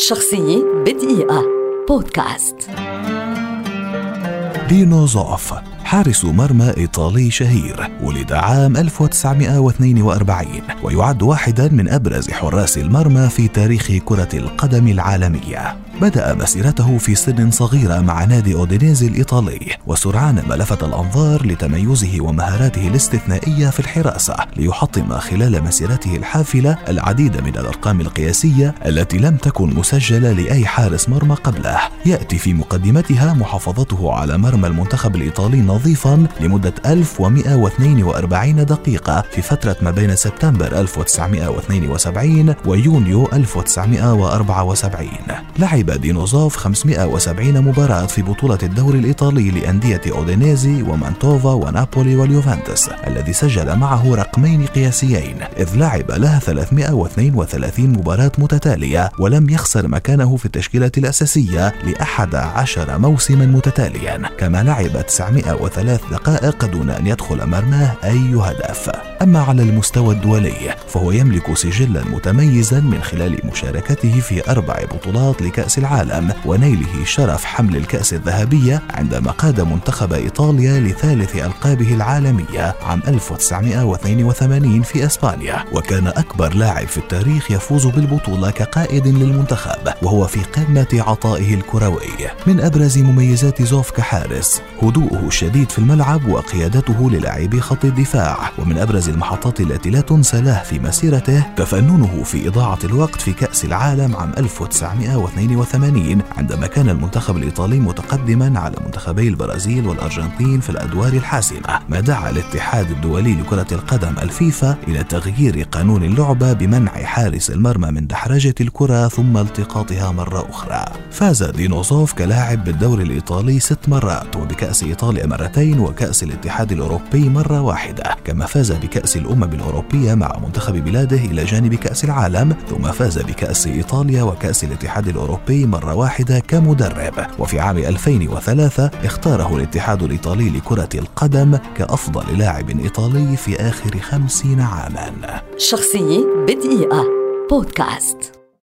شخصية بدقيقة. بودكاست. دينو زوف حارس مرمى إيطالي شهير ولد عام 1942 ويعد واحدا من أبرز حراس المرمى في تاريخ كرة القدم العالمية. بدأ مسيرته في سن صغيرة مع نادي أودينيزي الإيطالي وسرعان ما لفت الأنظار لتميزه ومهاراته الاستثنائية في الحراسة ليحطم خلال مسيرته الحافلة العديد من الأرقام القياسية التي لم تكن مسجلة لأي حارس مرمى قبله. يأتي في مقدمتها محافظته على مرمى المنتخب الإيطالي نظيفا لمدة 1142 دقيقة في فترة ما بين سبتمبر 1972 ويونيو 1974 لعب دينوزوف 570 مباراة في بطولة الدوري الإيطالي لأندية أودينيزي ومانتوفا ونابولي واليوفنتوس الذي سجل معه رقمين قياسيين إذ لعب لها 332 مباراة متتالية ولم يخسر مكانه في التشكيلة الأساسية لأحد عشر موسما متتاليا. كما لعب 903 دقائق دون أن يدخل مرماه أي هدف. أما على المستوى الدولي فهو يملك سجلا متميزا من خلال مشاركته في أربع بطولات لكأس العالم ونيله شرف حمل الكأس الذهبية عندما قاد منتخب إيطاليا لثالث ألقابه العالمية عام 1982 في إسبانيا. وكان أكبر لاعب في التاريخ يفوز بالبطولة كقائد للمنتخب وهو في قمة عطائه الكروي. من أبرز مميزات زوف كحارس هدوءه الشديد في الملعب وقيادته للاعبي خط الدفاع. ومن أبرز المحطات التي لا تنسى له في مسيرته تفننه في إضاعة الوقت في كأس العالم عام 1982 عندما كان المنتخب الإيطالي متقدما على منتخبي البرازيل والأرجنتين في الأدوار الحاسمة. ما دعا الاتحاد الدولي لكرة القدم الفيفا إلى تغيير قانون اللعبة بمنع حارس المرمى من دحرجة الكرة ثم التقاطها مرة أخرى. فاز دينوزوف كلاعب بالدوري الإيطالي ست مرات وبكأس إيطاليا مرتين وكأس الاتحاد الأوروبي مرة واحدة. كما فاز بكأس الأمم الأوروبية مع منتخب بلاده إلى جانب كأس العالم ثم فاز بكأس إيطاليا وكأس الاتحاد الأوروبي مرة واحدة كمدرب. وفي عام 2003 اختاره الاتحاد الإيطالي لكرة القدم كأفضل لاعب إيطالي في آخر خمسين عاما. شخصية بدقيقة. بودكاست.